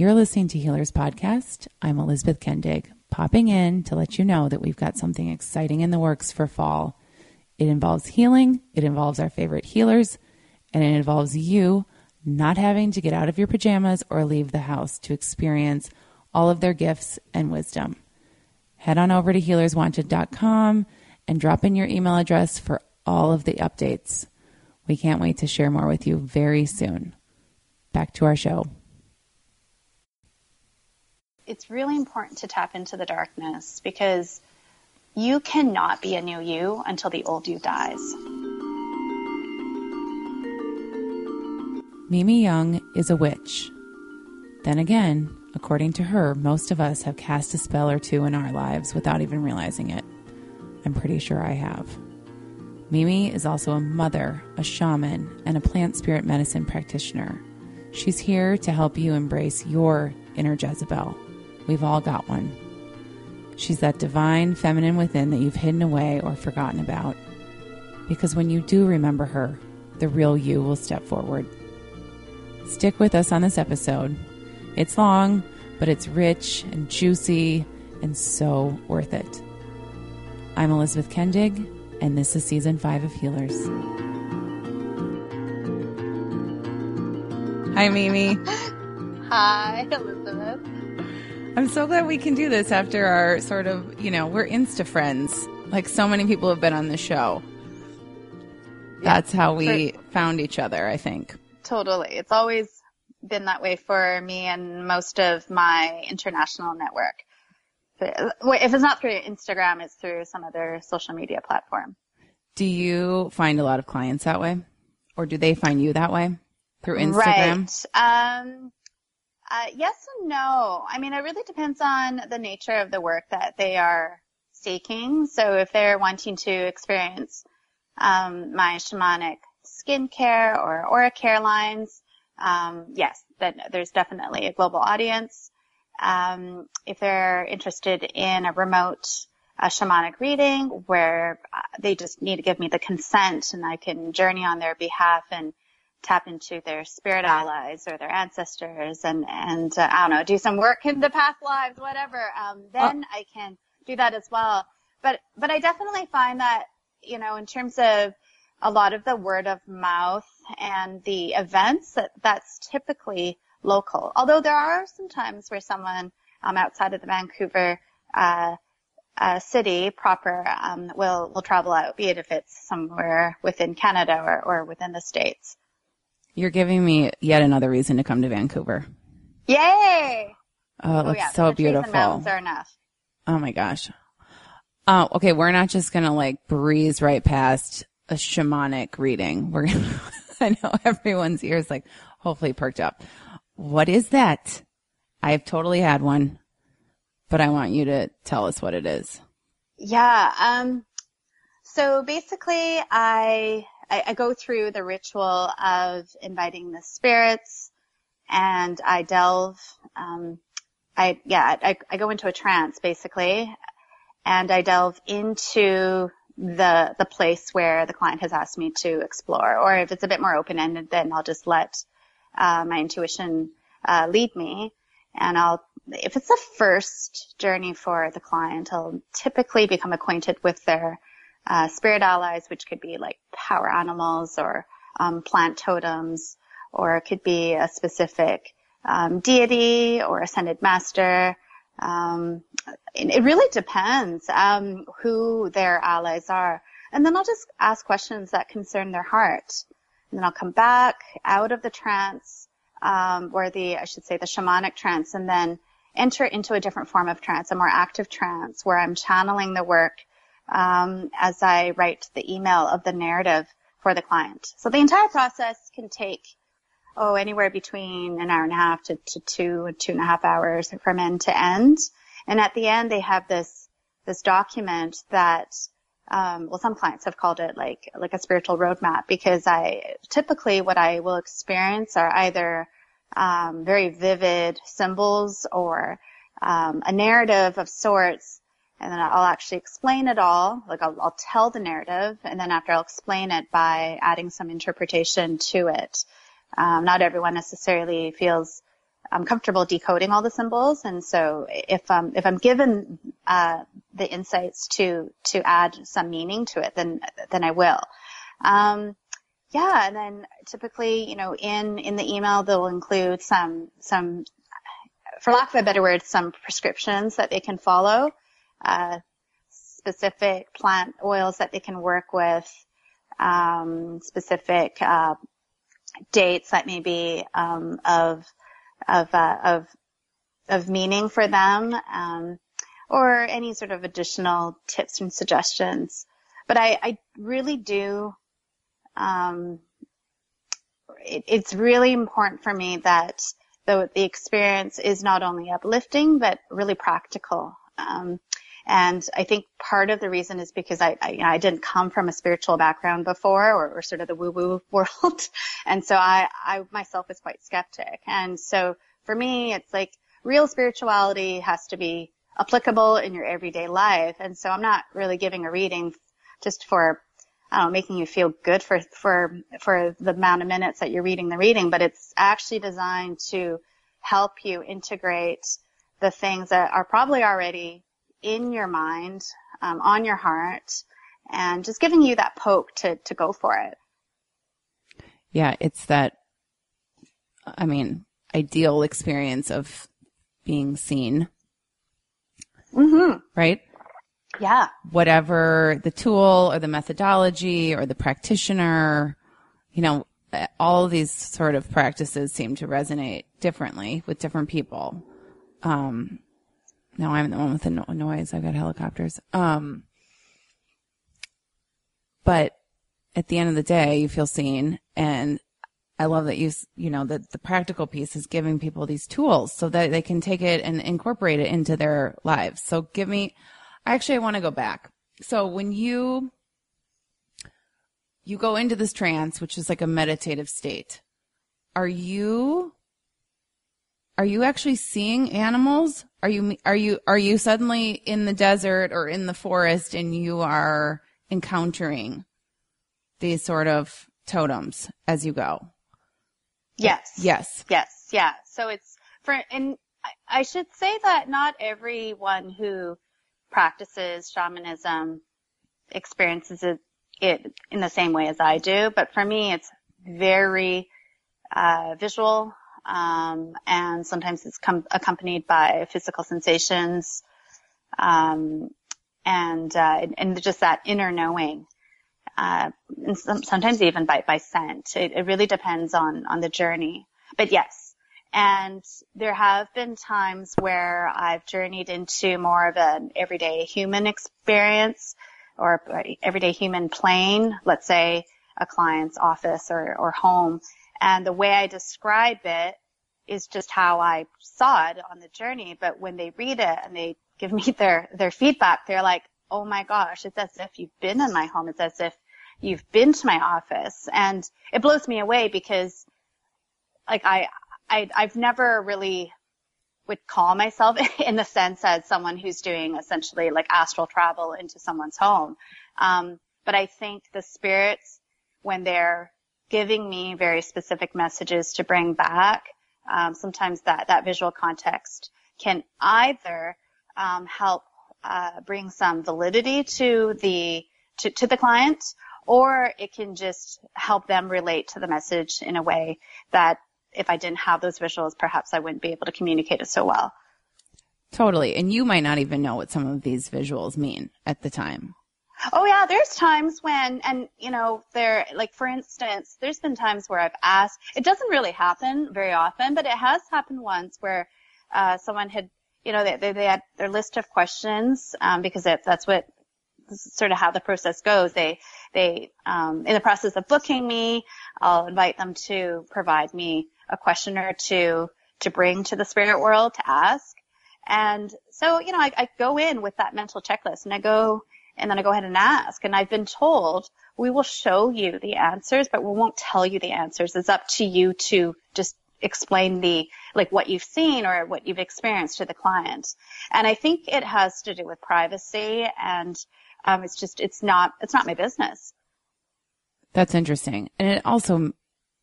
You're listening to Healers Podcast. I'm Elizabeth Kendig, popping in to let you know that we've got something exciting in the works for fall. It involves healing, it involves our favorite healers, and it involves you not having to get out of your pajamas or leave the house to experience all of their gifts and wisdom. Head on over to healerswanted.com and drop in your email address for all of the updates. We can't wait to share more with you very soon. Back to our show it's really important to tap into the darkness because you cannot be a new you until the old you dies. Mimi Young is a witch. Then again, according to her, most of us have cast a spell or two in our lives without even realizing it. I'm pretty sure I have. Mimi is also a mother, a shaman, and a plant spirit medicine practitioner. She's here to help you embrace your inner Jezebel We've all got one. She's that divine feminine within that you've hidden away or forgotten about. Because when you do remember her, the real you will step forward. Stick with us on this episode. It's long, but it's rich and juicy and so worth it. I'm Elizabeth Kendig, and this is season five of Healers. Hi, Mimi. Hi, Elizabeth. I'm so glad we can do this after our sort of, you know, we're Insta friends. Like so many people have been on the show. Yeah, That's how we for, found each other, I think. Totally. It's always been that way for me and most of my international network. If it's not through Instagram, it's through some other social media platform. Do you find a lot of clients that way? Or do they find you that way? Through Instagram? Right. Um, uh, yes and no. I mean, it really depends on the nature of the work that they are seeking. So if they're wanting to experience um, my shamanic skincare or aura care lines, um, yes, then there's definitely a global audience. Um, if they're interested in a remote a shamanic reading where uh, they just need to give me the consent and I can journey on their behalf and tap into their spirit allies or their ancestors and, and, uh, I don't know, do some work in the past lives, whatever, um, then oh. I can do that as well. But, but I definitely find that, you know, in terms of a lot of the word of mouth and the events that that's typically local. Although there are some times where someone, um, outside of the Vancouver, uh, uh, city proper um, will will travel out, be it if it's somewhere within Canada or, or within the states. You're giving me yet another reason to come to Vancouver. Yay! Oh, it oh, looks yeah. so the beautiful. mountains are enough. Oh my gosh. Oh, okay. We're not just gonna like breeze right past a shamanic reading. We're gonna, I know everyone's ears like hopefully perked up. What is that? I've totally had one, but I want you to tell us what it is. Yeah. Um, so basically I I, I go through the ritual of inviting the spirits and I delve, um, I, yeah, I, I go into a trance basically and I delve into the, the place where the client has asked me to explore. Or if it's a bit more open-ended, then I'll just let, uh, my intuition, uh, lead me and I'll, if it's the first journey for the client, I'll typically become acquainted with their uh, spirit allies, which could be like power animals or um, plant totems, or it could be a specific um, deity or ascended master. Um, it really depends um, who their allies are, and then I'll just ask questions that concern their heart, and then I'll come back out of the trance, um, or the I should say the shamanic trance, and then enter into a different form of trance, a more active trance, where I'm channeling the work um, as I write the email of the narrative for the client. So the entire process can take oh anywhere between an hour and a half to, to two two and a half hours from end to end. And at the end, they have this this document that um, well, some clients have called it like like a spiritual roadmap because I typically what I will experience are either um, very vivid symbols or um, a narrative of sorts and then I'll actually explain it all. Like I'll, I'll, tell the narrative, and then after I'll explain it by adding some interpretation to it. Um, not everyone necessarily feels I'm comfortable decoding all the symbols. And so if I'm, if I'm given, uh, the insights to, to add some meaning to it, then, then I will. Um, yeah. And then typically, you know, in, in the email, they'll include some, some, for lack of a better word, some prescriptions that they can follow, uh, specific plant oils that they can work with, um, specific, uh, dates that may be, um, of, of, uh, of, of meaning for them, um, or any sort of additional tips and suggestions. But I, I really do, um, it, it's really important for me that the, the experience is not only uplifting, but really practical. Um, and I think part of the reason is because I, I, you know, I didn't come from a spiritual background before or, or sort of the woo woo world. and so I, I myself was quite skeptic. And so for me, it's like real spirituality has to be applicable in your everyday life. And so I'm not really giving a reading just for, I don't know, making you feel good for, for, for the amount of minutes that you're reading the reading, but it's actually designed to help you integrate the things that are probably already in your mind, um, on your heart, and just giving you that poke to, to go for it. Yeah, it's that, I mean, ideal experience of being seen. Mm-hmm. Right? Yeah. Whatever the tool or the methodology or the practitioner, you know, all of these sort of practices seem to resonate differently with different people. Um, no, I'm the one with the no- noise. I've got helicopters. Um, but at the end of the day, you feel seen. And I love that you, you know, that the practical piece is giving people these tools so that they can take it and incorporate it into their lives. So give me, I actually, I want to go back. So when you, you go into this trance, which is like a meditative state, are you are you actually seeing animals? Are you are you are you suddenly in the desert or in the forest and you are encountering these sort of totems as you go? Yes. Yes. Yes. Yeah. So it's for and I should say that not everyone who practices shamanism experiences it, it in the same way as I do, but for me it's very uh, visual um, and sometimes it's com- accompanied by physical sensations, um, and uh, and just that inner knowing, uh, and some, sometimes even by by scent. It, it really depends on on the journey. But yes, and there have been times where I've journeyed into more of an everyday human experience or everyday human plane, let's say a client's office or, or home. And the way I describe it is just how I saw it on the journey. But when they read it and they give me their, their feedback, they're like, oh my gosh, it's as if you've been in my home. It's as if you've been to my office. And it blows me away because like I, I, I've never really would call myself in the sense as someone who's doing essentially like astral travel into someone's home. Um, but I think the spirits, when they're giving me very specific messages to bring back, um, sometimes that that visual context can either um, help uh, bring some validity to the to, to the client, or it can just help them relate to the message in a way that if I didn't have those visuals, perhaps I wouldn't be able to communicate it so well. Totally. And you might not even know what some of these visuals mean at the time. Oh yeah, there's times when, and you know, there, like for instance, there's been times where I've asked, it doesn't really happen very often, but it has happened once where, uh, someone had, you know, they, they, they had their list of questions, um, because it, that's what, sort of how the process goes. They, they, um, in the process of booking me, I'll invite them to provide me a question or two to bring to the spirit world to ask. And so, you know, I, I go in with that mental checklist and I go, and then I go ahead and ask. And I've been told we will show you the answers, but we won't tell you the answers. It's up to you to just explain the, like what you've seen or what you've experienced to the client. And I think it has to do with privacy and, um, it's just, it's not, it's not my business. That's interesting. And it also,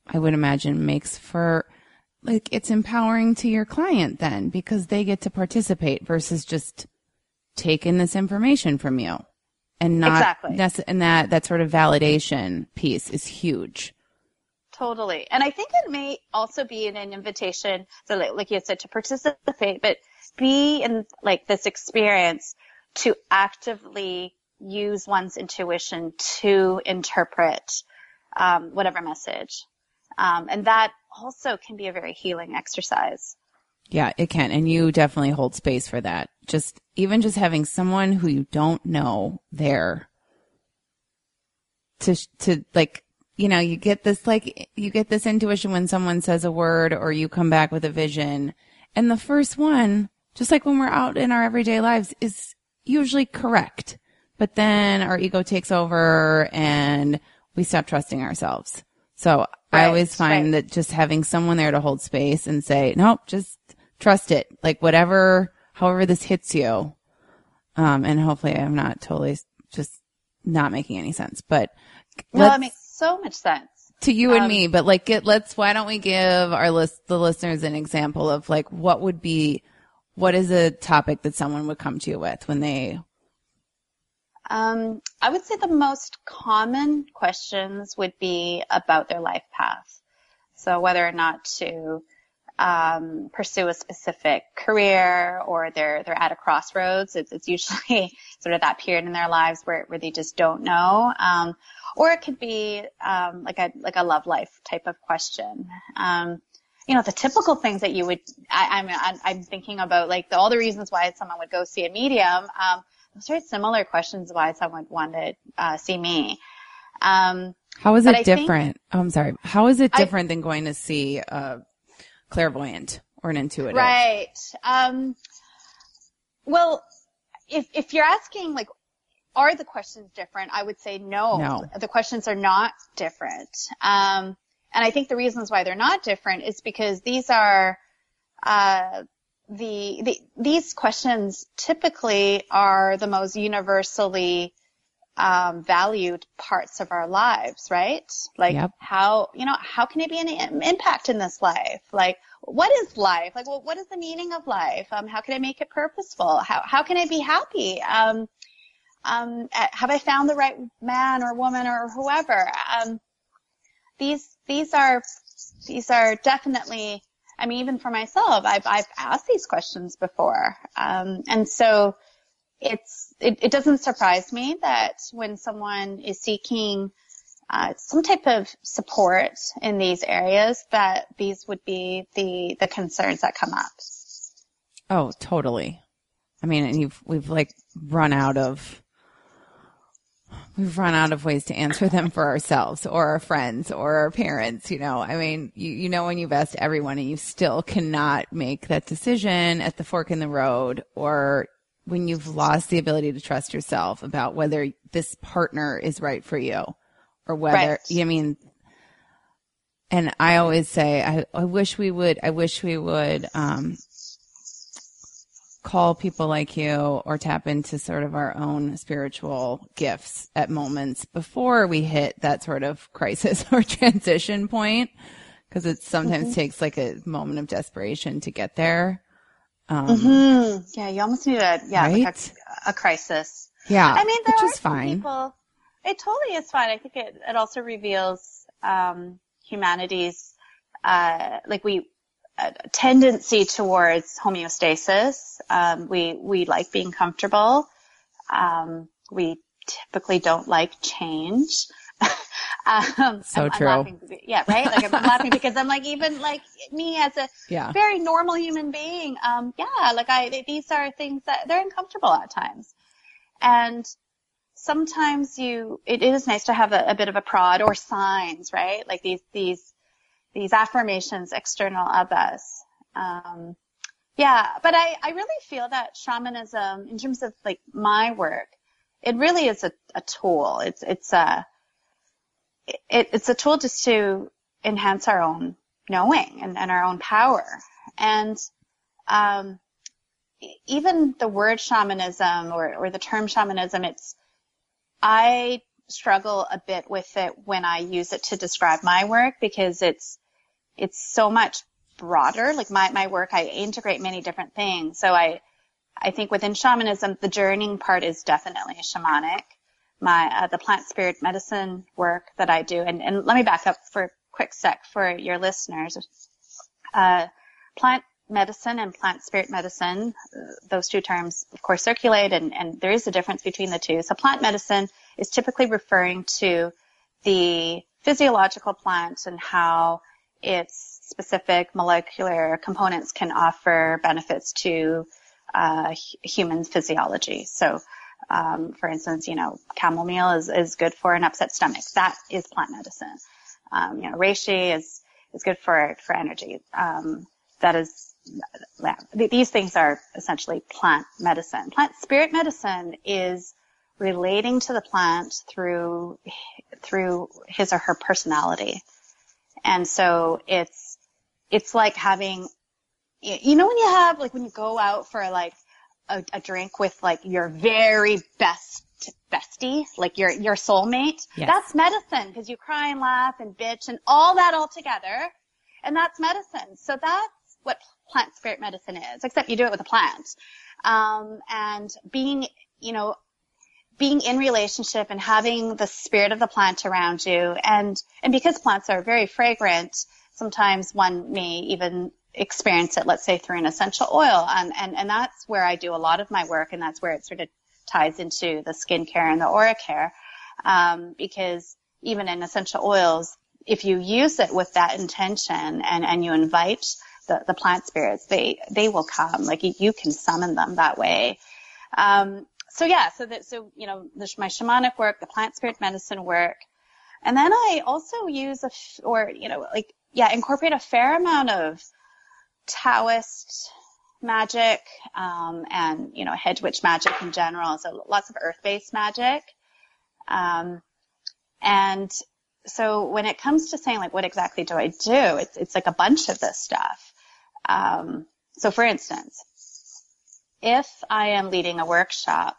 I would imagine makes for like it's empowering to your client then because they get to participate versus just taking this information from you and not Exactly. nece- and that that sort of validation piece is huge. Totally. And I think it may also be an, an invitation, so like, like you said, to participate, but be in like this experience to actively use one's intuition to interpret um, whatever message. Um, and that also can be a very healing exercise. Yeah, it can. And you definitely hold space for that. Just even just having someone who you don't know there to, to like, you know, you get this like, you get this intuition when someone says a word or you come back with a vision. And the first one, just like when we're out in our everyday lives is usually correct. But then our ego takes over and we stop trusting ourselves. So I always find right. that just having someone there to hold space and say, nope, just trust it. Like whatever, however this hits you. Um, and hopefully I'm not totally just not making any sense, but well, it makes so much sense. to you and um, me, but like get, let's, why don't we give our list, the listeners an example of like what would be, what is a topic that someone would come to you with when they, Um, I would say the most common questions would be about their life path. So whether or not to um, pursue a specific career or they're they're at a crossroads, it's, it's usually sort of that period in their lives where where they just don't know. Um, or it could be um, like a like a love life type of question. Um, you know, the typical things that you would, I, I'm, I'm, I'm thinking about like the, all the reasons why someone would go see a medium. Um, those are similar questions why someone would want to uh, see me. Um, how is it I think- different? oh, I'm sorry. How is it I- different than going to see a clairvoyant or an intuitive? right. Um, well, if, if you're asking like, are the questions different? I would say no. No. The questions are not different. Um, and I think the reasons why they're not different is because these are, uh, the, the, these questions typically are the most universally, um, valued parts of our lives, right? Like Yep. how, you know, how can it be an impact in this life? Like, what is life? Like, well, what is the meaning of life? Um, how can I make it purposeful? How, how can I be happy? Um, um, have I found the right man or woman or whoever? Um, these, these are, these are definitely, I mean, even for myself, I've, I've asked these questions before. Um, and so it's, it, it doesn't surprise me that when someone is seeking, uh, some type of support in these areas that these would be the, the concerns that come up. Oh, totally. I mean, and you've, we've like run out of, we've run out of ways to answer them for ourselves or our friends or our parents, you know. I mean, you, you know, when you've asked everyone and you still cannot make that decision at the fork in the road or when you've lost the ability to trust yourself about whether this partner is right for you or whether, Right. I mean, and I always say, I, I wish we would, I wish we would, um, call people like you or tap into sort of our own spiritual gifts at moments before we hit that sort of crisis or transition point. Cause it sometimes takes like a moment of desperation to get there. Um, Hmm. Yeah, you almost need a, yeah, like a, a crisis. yeah. I mean, there which is fine. people. It totally is fine. I think it, it also reveals um, humanity's uh, like we a tendency towards homeostasis. Um, we we like being comfortable. Um, we typically don't like change. Um, So I'm- I'm true. laughing yeah, right. Like I'm laughing because I'm like even like me as a Yeah. very normal human being. Um, yeah, like I, these are things that they're uncomfortable at times. And sometimes you, it is nice to have a, a bit of a prod or signs, right? Like these, these, these affirmations external of us. Um, yeah, but I, I really feel that shamanism, in terms of like my work, it really is a, a tool. It's, it's a, it, it's a tool just to enhance our own knowing and, and our own power. And um, even the word shamanism or, or the term shamanism, it's I struggle a bit with it when I use it to describe my work because it's it's so much broader. Like my, my work, I integrate many different things. So I, I think within shamanism, the journeying part is definitely shamanic. My, uh, the plant spirit medicine work that I do, and, and let me back up for a quick sec for your listeners. Uh, plant medicine and plant spirit medicine, uh, those two terms, of course, circulate and, and there is a difference between the two. So plant medicine is typically referring to the physiological plant and how its specific molecular components can offer benefits to uh, human physiology. So, um, for instance, you know, chamomile is, is good for an upset stomach. That is plant medicine. Um, you know, reishi is is good for for energy. Um, that is these things are essentially plant medicine. Plant spirit medicine is relating to the plant through through his or her personality. And so it's it's like having you know when you have like when you go out for like a, a drink with like your very best bestie, like your your soulmate, yes. that's medicine because you cry and laugh and bitch and all that all together, and that's medicine. So that's what plant spirit medicine is, except you do it with a plant. Um, and being, you know, being in relationship and having the spirit of the plant around you and, and because plants are very fragrant, sometimes one may even experience it, let's say through an essential oil. And, and, and that's where I do a lot of my work and that's where it sort of ties into the skincare and the aura care. Um, because even in essential oils, if you use it with that intention and, and you invite the, the plant spirits, they, they will come. Like you can summon them that way. Um, so yeah, so that, so, you know, my shamanic work, the plant spirit medicine work. And then I also use a, or, you know, like, yeah, incorporate a fair amount of Taoist magic, um, and, you know, hedge witch magic in general. So lots of earth-based magic. Um, and so when it comes to saying like, what exactly do I do? It's, it's like a bunch of this stuff. Um, so for instance, if I am leading a workshop,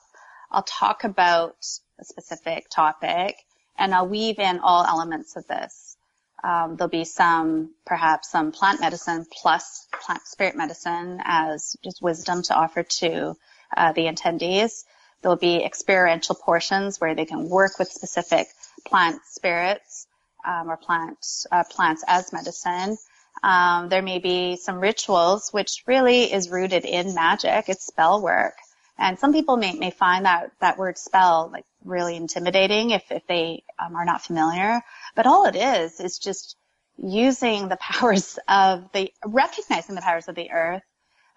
I'll talk about a specific topic and I'll weave in all elements of this. Um, there'll be some, perhaps some plant medicine plus plant spirit medicine as just wisdom to offer to uh, the attendees. There'll be experiential portions where they can work with specific plant spirits um, or plant uh, plants as medicine. Um, there may be some rituals, which really is rooted in magic. It's spell work. And some people may, may find that, that word spell like really intimidating if, if they um, are not familiar. But all it is, is just using the powers of the, recognizing the powers of the earth,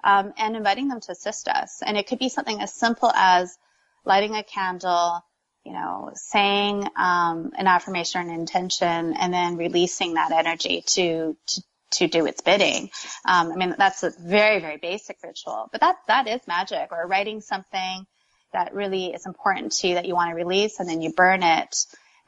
um, and inviting them to assist us. And it could be something as simple as lighting a candle, you know, saying um, an affirmation or an intention, and then releasing that energy to, to to do its bidding. Um, I mean, that's a very, very basic ritual, but that, that is magic or writing something that really is important to you that you want to release and then you burn it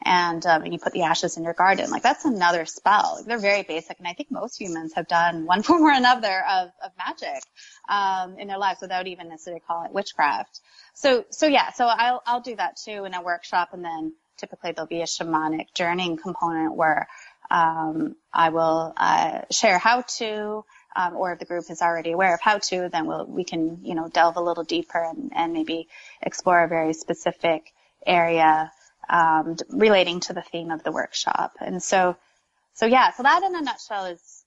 and, um, and you put the ashes in your garden. Like that's another spell. Like, they're very basic. And I think most humans have done one form or another of, of magic, um, in their lives without even necessarily calling it witchcraft. So, so yeah, so I'll, I'll do that too in a workshop and then typically there'll be a shamanic journeying component where um, I will uh, share how to, um, or if the group is already aware of how to, then we'll, we can, you know, delve a little deeper and, and maybe explore a very specific area um, relating to the theme of the workshop. And so, so yeah, so that in a nutshell is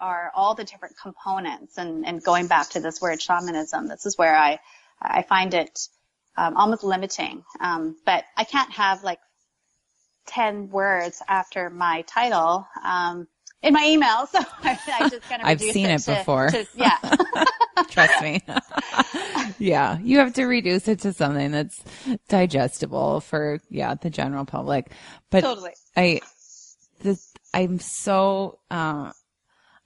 are all the different components. And, and going back to this word shamanism, this is where I I find it um, almost limiting. Um, but I can't have like 10 words after my title um, in my email. So I, I just kind of I've seen it, it before. To, yeah. Trust me. yeah. You have to reduce it to something that's digestible for, yeah, the general public. But totally. I, this, I'm so, uh,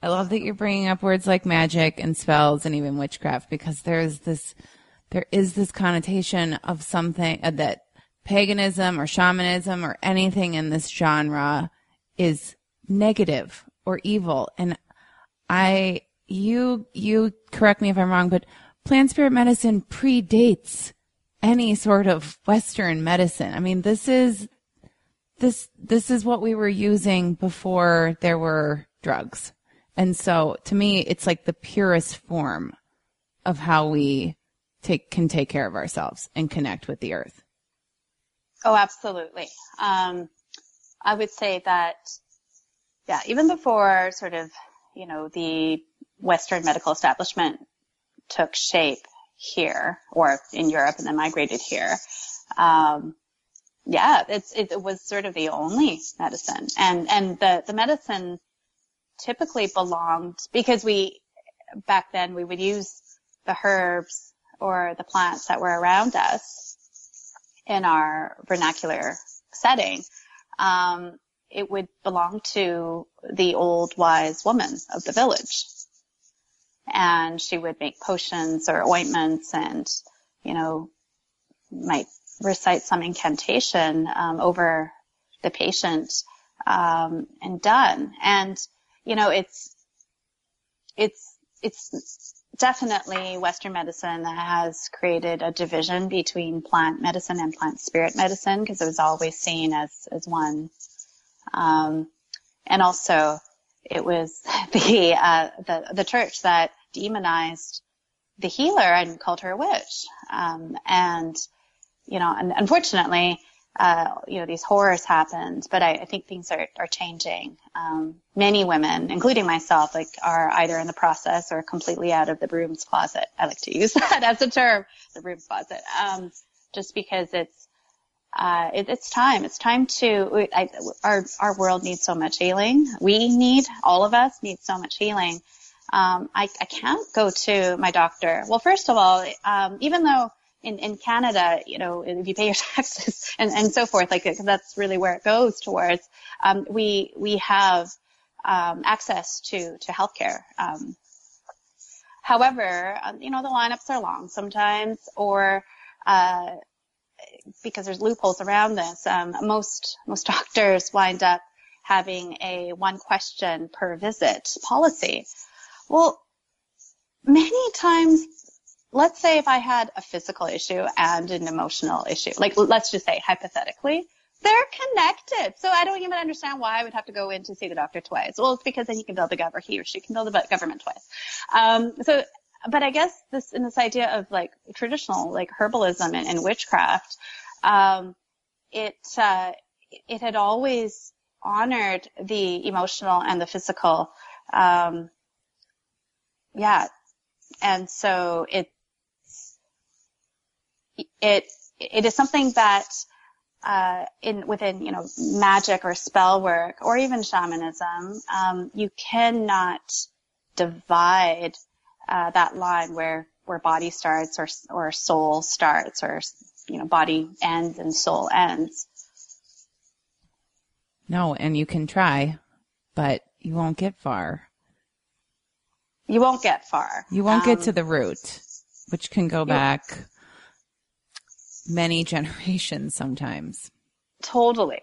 I love that you're bringing up words like magic and spells and even witchcraft because there's this, there is this connotation of something uh, that paganism or shamanism or anything in this genre is negative or evil. And I, you, you correct me if I'm wrong, but plant spirit medicine predates any sort of Western medicine. I mean, this is, this, this is what we were using before there were drugs. And so to me, it's like the purest form of how we take, can take care of ourselves and connect with the earth. Oh, absolutely. Um, I would say that, yeah, even before sort of, you know, the Western medical establishment took shape here or in Europe and then migrated here, um, yeah, it's, it was sort of the only medicine. And, and the, the medicine typically belonged because we, back then we would use the herbs or the plants that were around us in our vernacular setting. Um, it would belong to the old wise woman of the village. And she would make potions or ointments and, you know, might recite some incantation um, over the patient um, and done. And you know, it's it's it's definitely Western medicine that has created a division between plant medicine and plant spirit medicine because it was always seen as as one. Um, and also, it was the uh, the the church that demonized the healer and called her a witch. Um, and you know, and unfortunately, uh, you know, these horrors happened, but I, I think things are, are changing. Um, many women, including myself, like are either in the process or completely out of the broom's closet. I like to use that as a term, the broom's closet, um, just because it's, uh, it, it's time. It's time to, I, our, our world needs so much healing. We need, all of us need so much healing. Um, I, I can't go to my doctor. Well, first of all, um, even though in, in Canada, you know, if you pay your taxes and, and so forth, like that's really where it goes towards. Um, we we have um, access to to healthcare. Um, however, um, you know, the lineups are long sometimes, or uh, because there's loopholes around this. Um, most most doctors wind up having a one question per visit policy. Well, many times let's say if I had a physical issue and an emotional issue, like let's just say hypothetically, they're connected. So I don't even understand why I would have to go in to see the doctor twice. Well, it's because then he can build the government, he or she can build the government twice. Um, so, but I guess this, in this idea of like traditional, like herbalism and, and witchcraft, um, it, uh, it had always honored the emotional and the physical, um, yeah. And so it, it it is something that uh, in within you know magic or spell work or even shamanism, um, you cannot divide uh, that line where where body starts or or soul starts or you know body ends and soul ends. No, and you can try, but you won't get far. You won't get far. You won't um, get to the root, which can go back many generations sometimes. Totally.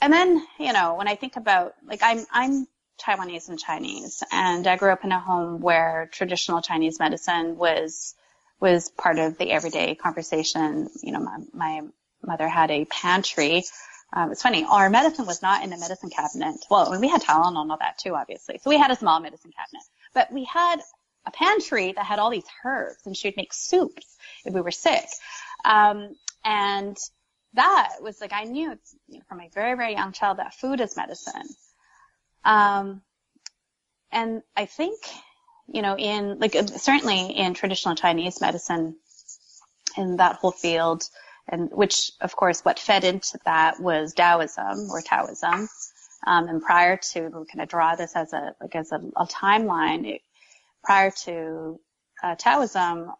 And then, you know, when I think about, like, I'm, I'm Taiwanese and Chinese, and I grew up in a home where traditional Chinese medicine was, was part of the everyday conversation. You know, my, my mother had a pantry. Um, it's funny, our medicine was not in the medicine cabinet. Well, we had Tylenol and all that too, obviously. So we had a small medicine cabinet, but we had a pantry that had all these herbs and she would make soups if we were sick. Um, and that was like, I knew from a very, very young child that food is medicine. Um, and I think, you know, in like certainly in traditional Chinese medicine, in that whole field, and which of course what fed into that was Taoism or Daoism. Um, and prior to kind of draw this as a like as a, a timeline, it, prior to uh, Taoism,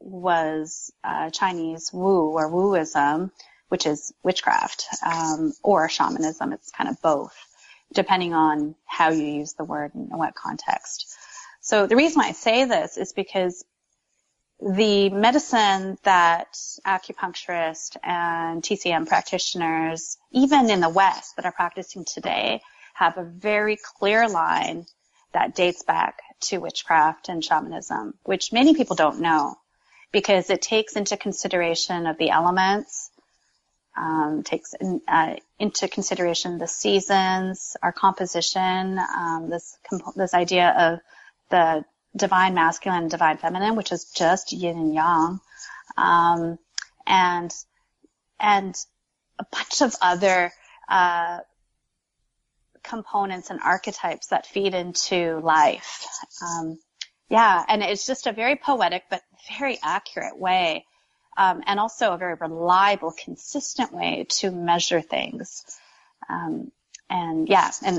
was uh, Chinese Wu or Wuism, which is witchcraft, um, or shamanism. It's kind of both, depending on how you use the word and what context. So the reason why I say this is because the medicine that acupuncturists and TCM practitioners, even in the West that are practicing today, have a very clear line that dates back to witchcraft and shamanism, which many people don't know because it takes into consideration of the elements, um, takes in, uh, into consideration the seasons, our composition, um, this this idea of the divine masculine, and divine feminine, which is just yin and yang, um, and and a bunch of other uh, components and archetypes that feed into life. Um, yeah, and it's just a very poetic but very accurate way um, and also a very reliable, consistent way to measure things. Um, and yeah, and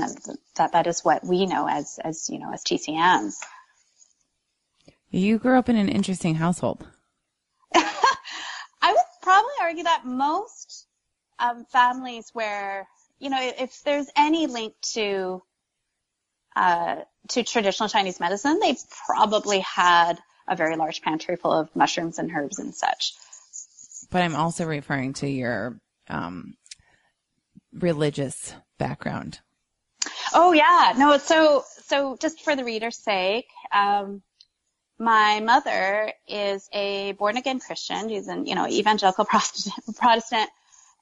that that is what we know as as you know as TCMs. You grew up in an interesting household. I would probably argue that most um, families where you know if there's any link to uh, to traditional Chinese medicine, they probably had a very large pantry full of mushrooms and herbs and such but I'm also referring to your um, religious background. Oh yeah, no. So so just for the reader's sake, um, my mother is a born again Christian. She's an you know evangelical Protestant, Protestant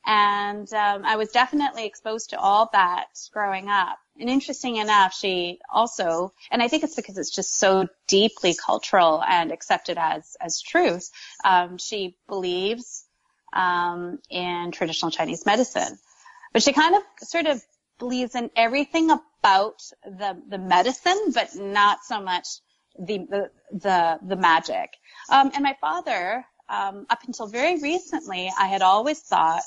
and um, I was definitely exposed to all that growing up. And interesting enough, she also, and I think it's because it's just so deeply cultural and accepted as as truth. Um, she believes um, in traditional Chinese medicine, but she kind of sort of believes in everything about the the medicine, but not so much the the the, the magic. Um, and my father, um, up until very recently, I had always thought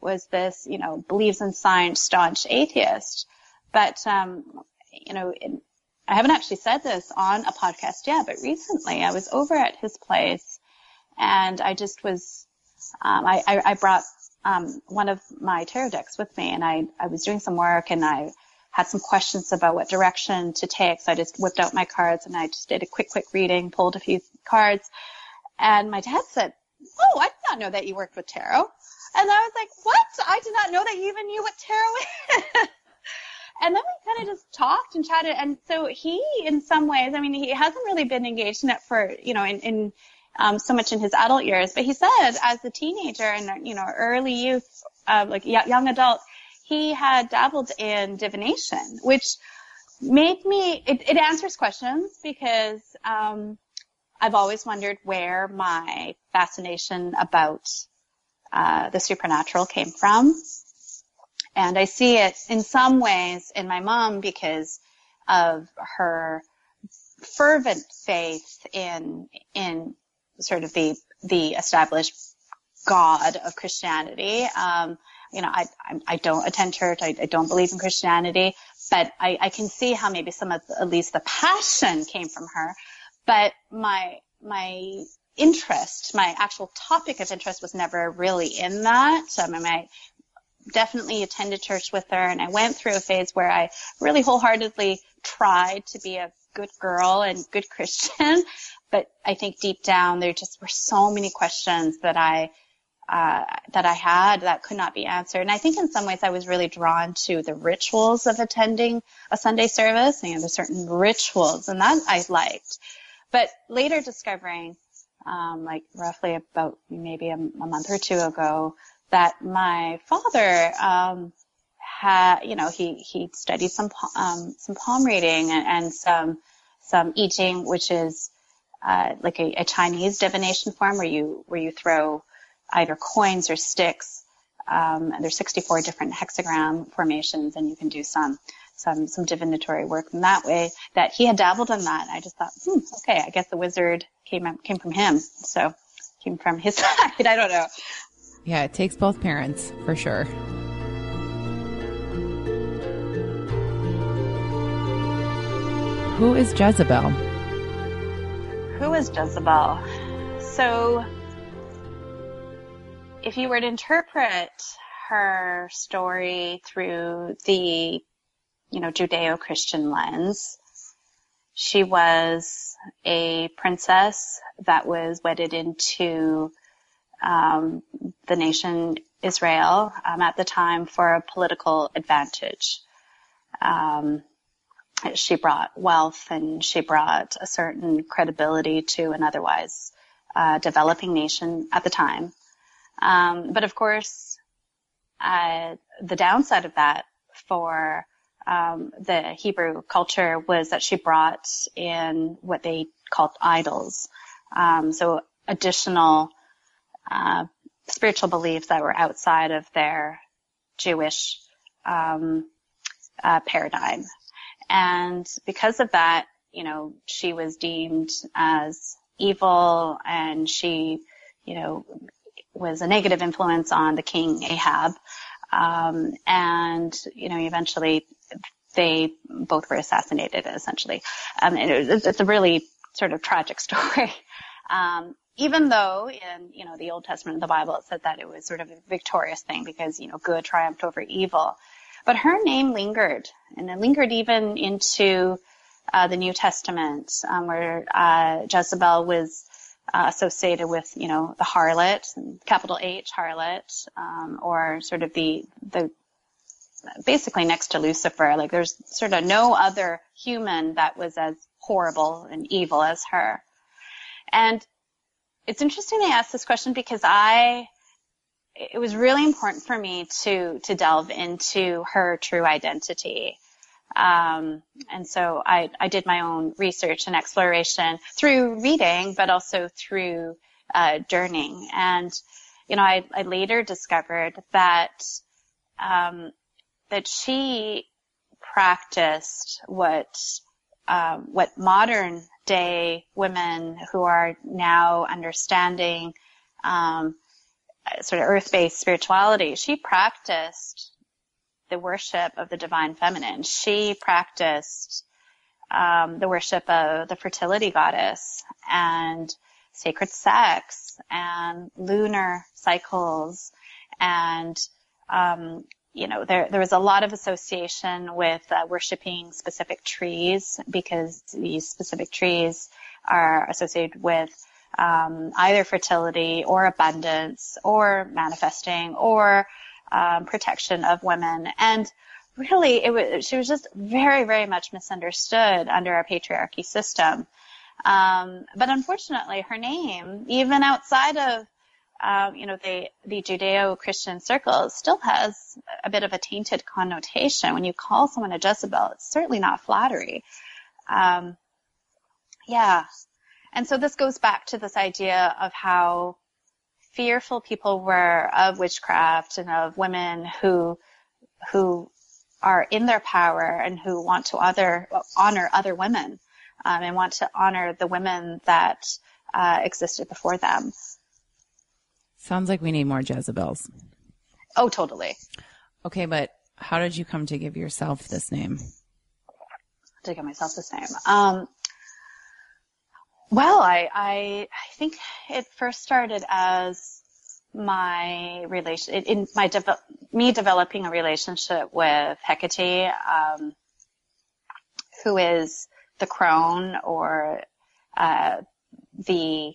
was this, you know, believes in science, staunch atheist. But, um, you know, in, I haven't actually said this on a podcast yet, but recently I was over at his place and I just was, um, I, I, I, brought, um, one of my tarot decks with me and I, I was doing some work and I had some questions about what direction to take. So I just whipped out my cards and I just did a quick, quick reading, pulled a few cards. And my dad said, Oh, I did not know that you worked with tarot. And I was like, what? I did not know that you even knew what tarot is. and then we kind of just talked and chatted. And so he, in some ways, I mean, he hasn't really been engaged in it for, you know, in, in um, so much in his adult years, but he said as a teenager and, you know, early youth, uh, like young adult, he had dabbled in divination, which made me, it, it answers questions because, um, I've always wondered where my fascination about uh, the supernatural came from. And I see it in some ways in my mom because of her fervent faith in, in sort of the, the established God of Christianity. Um, you know, I, I, I, don't attend church. I, I, don't believe in Christianity, but I, I can see how maybe some of the, at least the passion came from her. But my, my interest, my actual topic of interest was never really in that. Um, I definitely attended church with her and I went through a phase where I really wholeheartedly tried to be a good girl and good Christian. But I think deep down there just were so many questions that I, uh, that I had that could not be answered. And I think in some ways I was really drawn to the rituals of attending a Sunday service. You know, certain rituals and that I liked. But later discovering um, like roughly about maybe a, a, month or two ago that my father um, had, you know, he he studied some um, some palm reading and, and some some I Ching, which is uh, like a, a, Chinese divination form where you where you throw either coins or sticks. Um, and there's 64 different hexagram formations, and you can do some some some divinatory work in that way. That he had dabbled in that. I just thought, hmm, okay, I guess the wizard came came from him. So came from his side. I don't know. Yeah, it takes both parents for sure. Who is Jezebel? Who is Jezebel? So, if you were to interpret her story through the you know, Judeo-Christian lens. She was a princess that was wedded into um, the nation Israel um, at the time for a political advantage. Um, she brought wealth and she brought a certain credibility to an otherwise uh, developing nation at the time. Um, but of course, uh, the downside of that for um, the Hebrew culture was that she brought in what they called idols. Um, so additional uh, spiritual beliefs that were outside of their Jewish um, uh, paradigm. And because of that, you know, she was deemed as evil and she, you know, was a negative influence on the king Ahab. Um, and, you know, eventually they both were assassinated essentially. Um, and it it's a really sort of tragic story. Um, even though in, you know, the Old Testament of the Bible, it said that it was sort of a victorious thing because, you know, good triumphed over evil. But her name lingered and it lingered even into, uh, the New Testament, um, where, uh, Jezebel was, uh, associated with, you know, the harlot, capital H harlot, um, or sort of the, the, basically next to Lucifer. Like there's sort of no other human that was as horrible and evil as her. And it's interesting they asked this question because I, it was really important for me to, to delve into her true identity. Um, and so I, I did my own research and exploration through reading, but also through, uh, journeying. And, you know, I, I later discovered that, um, that she practiced what, um, what modern day women who are now understanding um, sort of earth-based spirituality, she practiced the worship of the divine feminine. She practiced um, the worship of the fertility goddess and sacred sex and lunar cycles and um, you know, there, there was a lot of association with uh, worshiping specific trees because these specific trees are associated with um, either fertility or abundance or manifesting or um, protection of women. And really, it was she was just very, very much misunderstood under our patriarchy system. Um, but unfortunately, her name, even outside of um, you know, the, the Judeo-Christian circles still has a bit of a tainted connotation. When you call someone a Jezebel, it's certainly not flattery. Um, yeah. And so this goes back to this idea of how fearful people were of witchcraft and of women who, who are in their power and who want to other, honor other women, um, and want to honor the women that, uh, existed before them. Sounds like we need more Jezebels. Oh, totally. Okay, but how did you come to give yourself this name? To give myself this name. Um, well, I, I, I think it first started as my relation, in my, de- me developing a relationship with Hecate, um, who is the crone or, uh, the,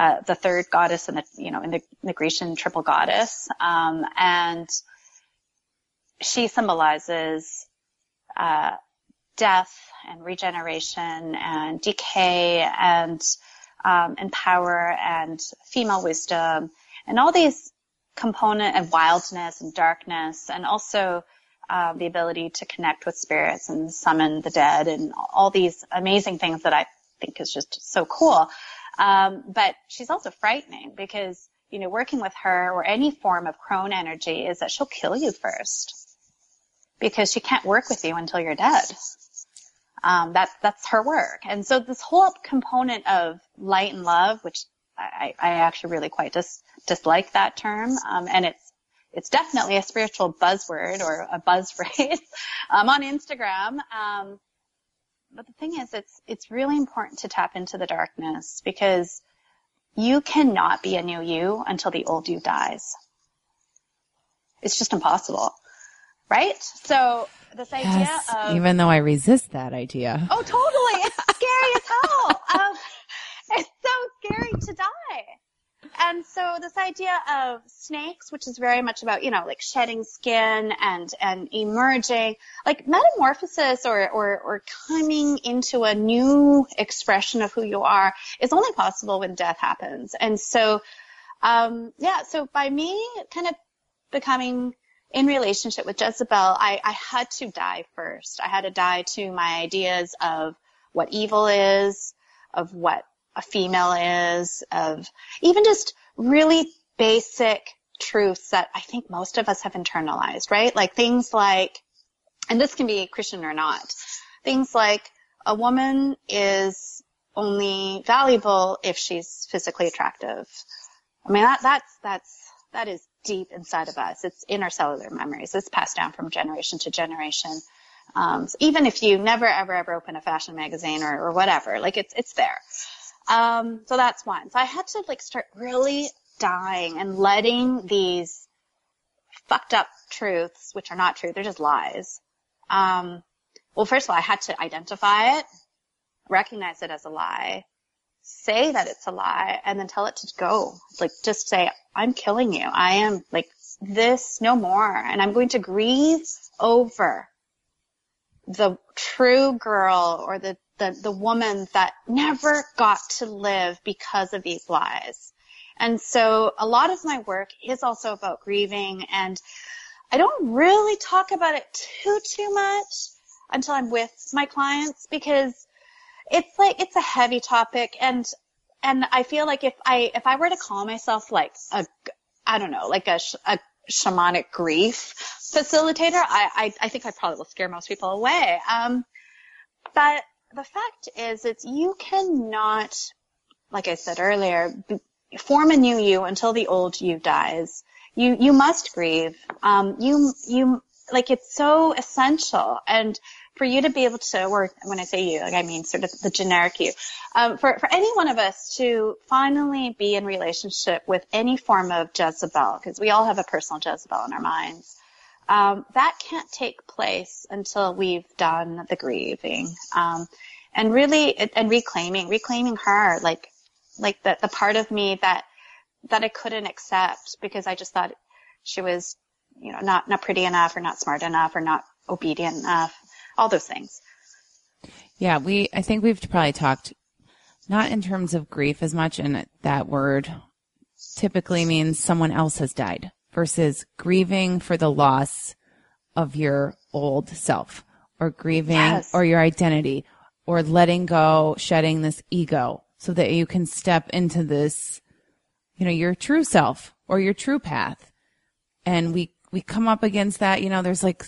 uh, the third goddess in the, you know, in the, the Grecian triple goddess. Um, and she symbolizes, uh, death and regeneration and decay and, um, and power and female wisdom and all these component of wildness and darkness and also, uh, the ability to connect with spirits and summon the dead and all these amazing things that I think is just so cool. Um, but she's also frightening because, you know, working with her or any form of crone energy is that she'll kill you first because she can't work with you until you're dead. Um, that's, that's her work. And so this whole component of light and love, which I, I actually really quite dis, dislike that term. Um, and it's, it's definitely a spiritual buzzword or a buzz phrase um, on Instagram. Um, but the thing is, it's, it's really important to tap into the darkness because you cannot be a new you until the old you dies. It's just impossible. Right? So this idea yes, of. Even though I resist that idea. Oh, totally. It's scary as hell. Um, it's so scary to die. And so this idea of snakes, which is very much about, you know, like shedding skin and, and emerging, like metamorphosis or, or, or coming into a new expression of who you are is only possible when death happens. And so, um, yeah, so by me kind of becoming in relationship with Jezebel, I, I had to die first. I had to die to my ideas of what evil is, of what a female is, of even just really basic truths that I think most of us have internalized, right? Like things like, and this can be Christian or not, things like a woman is only valuable if she's physically attractive. I mean, that, that's, that's, that is deep inside of us. It's in our cellular memories. It's passed down from generation to generation. Um, so even if you never, ever, ever open a fashion magazine or, or whatever, like it's, it's there. Um, so that's one. So I had to like start really dying and letting these fucked up truths, which are not true, they're just lies. Um, well, first of all, I had to identify it, recognize it as a lie, say that it's a lie, and then tell it to go. Like, just say, I'm killing you. I am like this no more. And I'm going to grieve over the true girl or the, the, the woman that never got to live because of these lies. And so a lot of my work is also about grieving and I don't really talk about it too, too much until I'm with my clients because it's like, it's a heavy topic and, and I feel like if I, if I were to call myself like a, I don't know, like a, a shamanic grief facilitator, I, I, I think I probably will scare most people away. Um, but the fact is, it's you cannot, like I said earlier, form a new you until the old you dies. You you must grieve. Um, you you like it's so essential, and for you to be able to, or when I say you, like I mean sort of the generic you, um, for for any one of us to finally be in relationship with any form of Jezebel, because we all have a personal Jezebel in our minds. Um, that can't take place until we've done the grieving, um, and really and reclaiming, reclaiming her, like like the, the part of me that, that I couldn't accept because I just thought she was, you know, not, not pretty enough or not smart enough or not obedient enough, all those things. Yeah, we, I think we've probably talked not in terms of grief as much, and that word typically means someone else has died versus grieving for the loss of your old self or grieving yes. or your identity or letting go, shedding this ego so that you can step into this, you know, your true self or your true path. And we, we come up against that, you know, there's like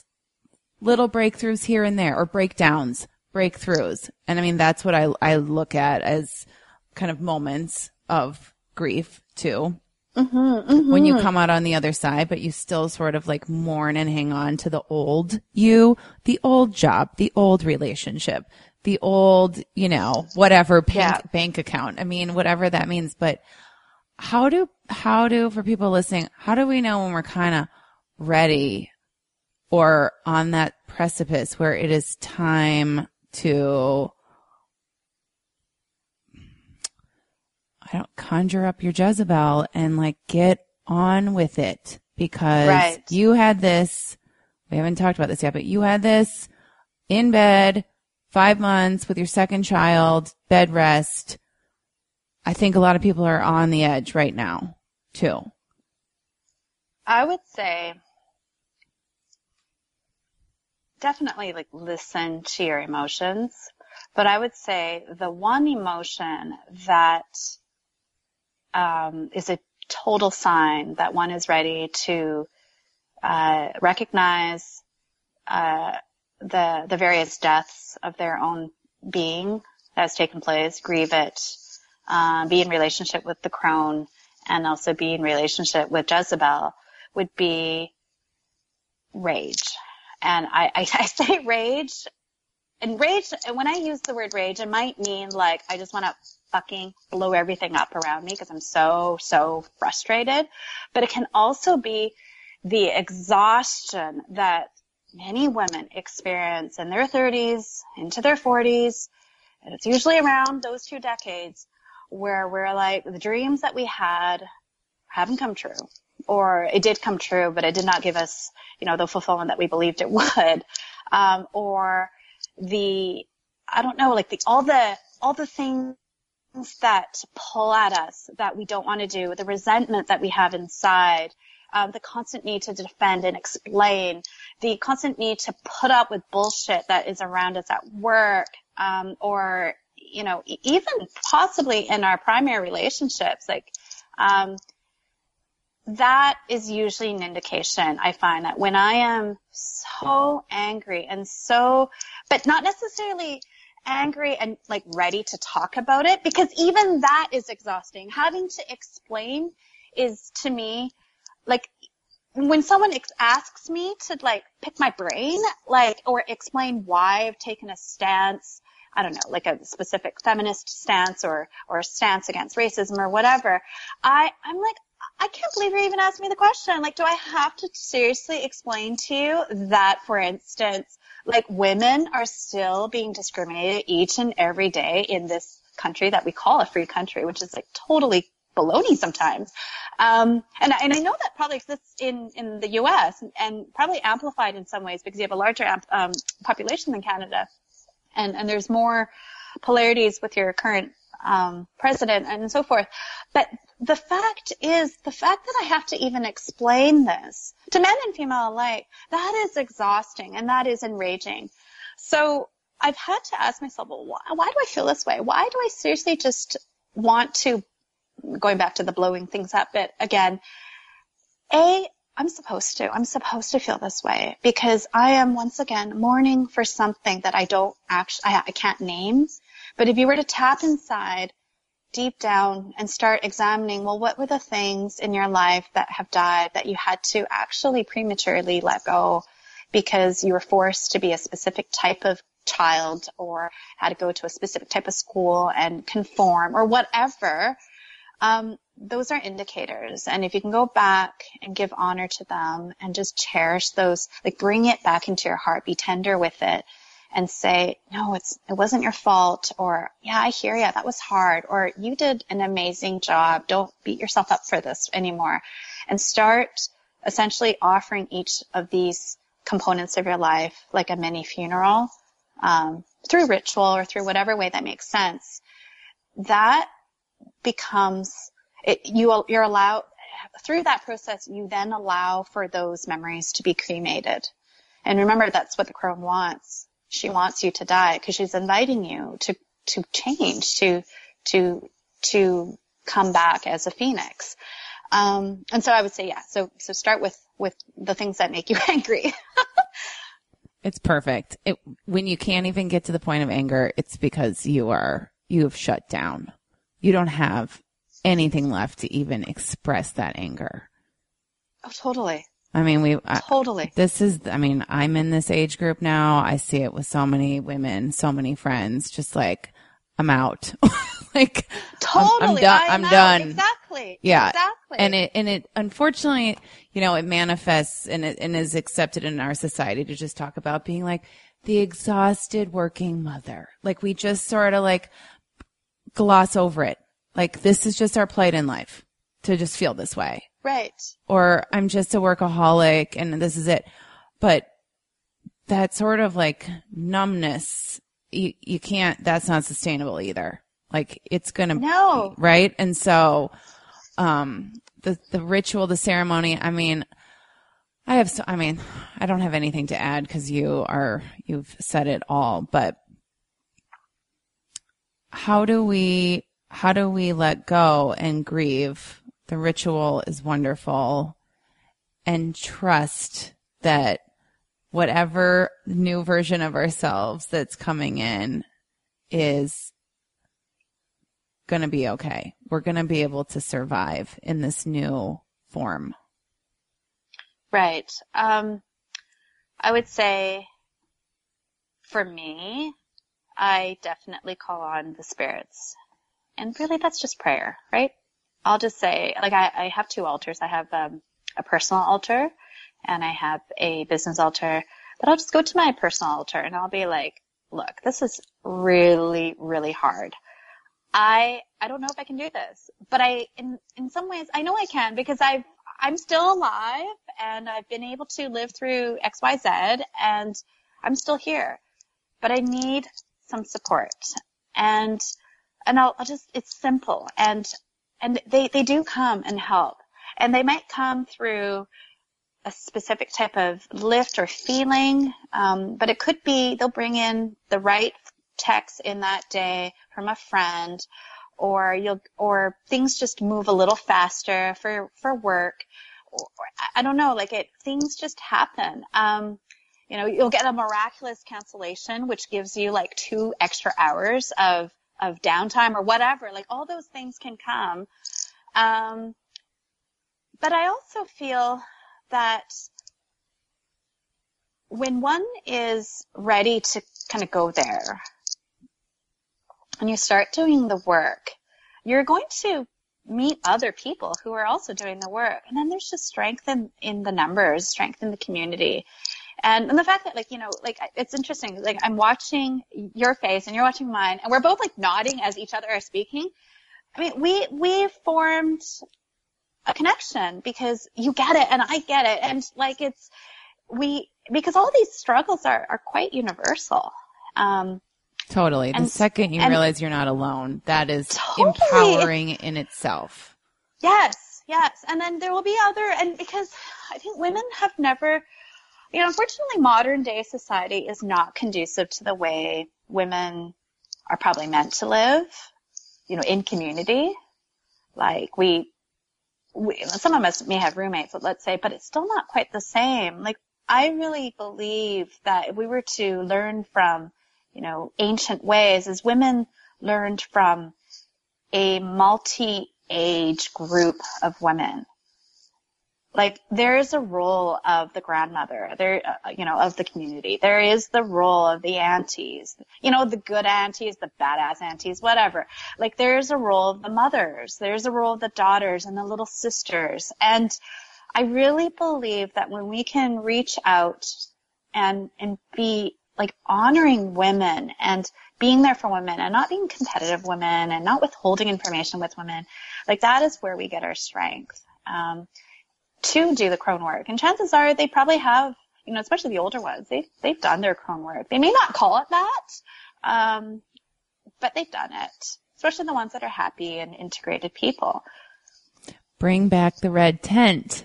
little breakthroughs here and there or breakdowns, breakthroughs. And I mean, that's what I, I look at as kind of moments of grief too. Mm-hmm, mm-hmm. When you come out on the other side, but you still sort of like mourn and hang on to the old you, the old job, the old relationship, the old, you know, whatever bank, yeah. bank account. I mean, whatever that means. But how do, how do, for people listening, how do we know when we're kind of ready or on that precipice where it is time to, I don't conjure up your Jezebel and like get on with it because right. you had this, we haven't talked about this yet, but you had this in bed five months with your second child, bed rest. I think a lot of people are on the edge right now, too. I would say definitely like listen to your emotions, but I would say the one emotion that um, is a total sign that one is ready to uh, recognize uh, the the various deaths of their own being that has taken place, grieve it, uh, be in relationship with the crone, and also be in relationship with Jezebel would be rage. And I, I, I say rage, and rage, and when I use the word rage, it might mean like I just want to fucking blow everything up around me because I'm so, so frustrated. But it can also be the exhaustion that many women experience in their 30s into their 40s, and it's usually around those two decades where we're like, the dreams that we had haven't come true. Or it did come true, but it did not give us, you know, the fulfillment that we believed it would. Um, or the, I don't know, like the, all the, all the things that pull at us that we don't want to do, the resentment that we have inside, um, the constant need to defend and explain, the constant need to put up with bullshit that is around us at work, um, or you know, even possibly in our primary relationships, like. Um, that is usually an indication I find that when I am so angry and so, but not necessarily angry and like ready to talk about it because even that is exhausting. Having to explain is to me like when someone ex- asks me to like pick my brain, like, or explain why I've taken a stance, I don't know, like a specific feminist stance or, or a stance against racism or whatever, I, I'm like, I can't believe you're even asking me the question. Like, do I have to seriously explain to you that, for instance, like women are still being discriminated each and every day in this country that we call a free country, which is like totally baloney sometimes. Um, and, and I know that probably exists in, in the U.S. And, probably amplified in some ways because you have a larger um, population than Canada, and and there's more polarities with your current um, president and so forth. But the fact is, the fact that I have to even explain this to men and female alike, that is exhausting and that is enraging. So I've had to ask myself, well, why, why do I feel this way? Why do I seriously just want to, going back to the blowing things up bit again, A, I'm supposed to. I'm supposed to feel this way because I am once again mourning for something that I don't actually, I, I can't name. But if you were to tap inside deep down and start examining, well, what were the things in your life that have died that you had to actually prematurely let go because you were forced to be a specific type of child or had to go to a specific type of school and conform or whatever, um, those are indicators. And if you can go back and give honor to them and just cherish those, like bring it back into your heart, be tender with it and say, no, it's, it wasn't your fault or yeah, I hear you. That was hard or you did an amazing job. Don't beat yourself up for this anymore and start essentially offering each of these components of your life like a mini funeral, um, through ritual or through whatever way that makes sense. That becomes, it, you, you're allowed, through that process, you then allow for those memories to be cremated. And remember, that's what the crone wants she wants you to die because she's inviting you to to change to to to come back as a phoenix. Um, and so i would say yeah so so start with with the things that make you angry. It's perfect. It, when you can't even get to the point of anger it's because you are you have shut down. You don't have anything left to even express that anger. Oh totally I mean, we totally. I, this is, I mean, I'm in this age group now. I see it with so many women, so many friends. Just like, I'm out. like, totally. I'm, I'm done. I'm, I'm done. Exactly. Yeah. Exactly. And it, and it, unfortunately, you know, it manifests and it and is accepted in our society to just talk about being like the exhausted working mother. Like we just sort of like gloss over it. Like this is just our plight in life to just feel this way. Right. Or I'm just a workaholic and this is it. But that sort of like numbness, you, you can't, that's not sustainable either. Like it's gonna, no. right? And so, um, the, the ritual, the ceremony, I mean, I have, so, I mean, I don't have anything to add because you are, you've said it all, but how do we, how do we let go and grieve the ritual is wonderful and trust that whatever new version of ourselves that's coming in is going to be okay. We're going to be able to survive in this new form. Right. Um, I would say for me, I definitely call on the spirits. And really that's just prayer, right? I'll just say, like, I, I have two altars. I have um, a personal altar and I have a business altar. But I'll just go to my personal altar and I'll be like, look, this is really, really hard. I I don't know if I can do this, but I in in some ways I know I can because I've I'm still alive and I've been able to live through XYZ and I'm still here. But I need some support. And and I'll, I'll just it's simple and and they, they do come and help. And they might come through a specific type of lift or feeling, um, but it could be they'll bring in the right text in that day from a friend, or you'll or things just move a little faster for for work. Or, I don't know, like it things just happen. Um, you know, you'll get a miraculous cancellation, which gives you like two extra hours of of downtime or whatever. Like all those things can come. Um, but I also feel that when one is ready to kind of go there and you start doing the work, you're going to meet other people who are also doing the work. And then there's just strength in, in the numbers, strength in the community. And, and the fact that like, you know, like it's interesting, like I'm watching your face and you're watching mine and we're both like nodding as each other are speaking. I mean, we, we formed a connection because you get it and I get it. And like it's, we, because all these struggles are, are quite universal. Um, Totally. The second you and, realize you're not alone, that is totally. empowering in itself. Yes, yes. And then there will be other, and because I think women have never, you know, unfortunately modern day society is not conducive to the way women are probably meant to live, you know, in community. Like we, we, some of us may have roommates, but let's say, but it's still not quite the same. Like I really believe that if we were to learn from you know, ancient ways as women learned from a multi-age group of women. Like there is a role of the grandmother, there, uh, you know, of the community. There is the role of the aunties, you know, the good aunties, the badass aunties, whatever. Like there's a role of the mothers, there's a role of the daughters and the little sisters. And I really believe that when we can reach out and, and be like honoring women and being there for women and not being competitive women and not withholding information with women, like that is where we get our strength um, to do the crone work. And chances are they probably have, you know, especially the older ones, they've they've done their crone work. They may not call it that, um, but they've done it. Especially the ones that are happy and integrated people. Bring back the red tent.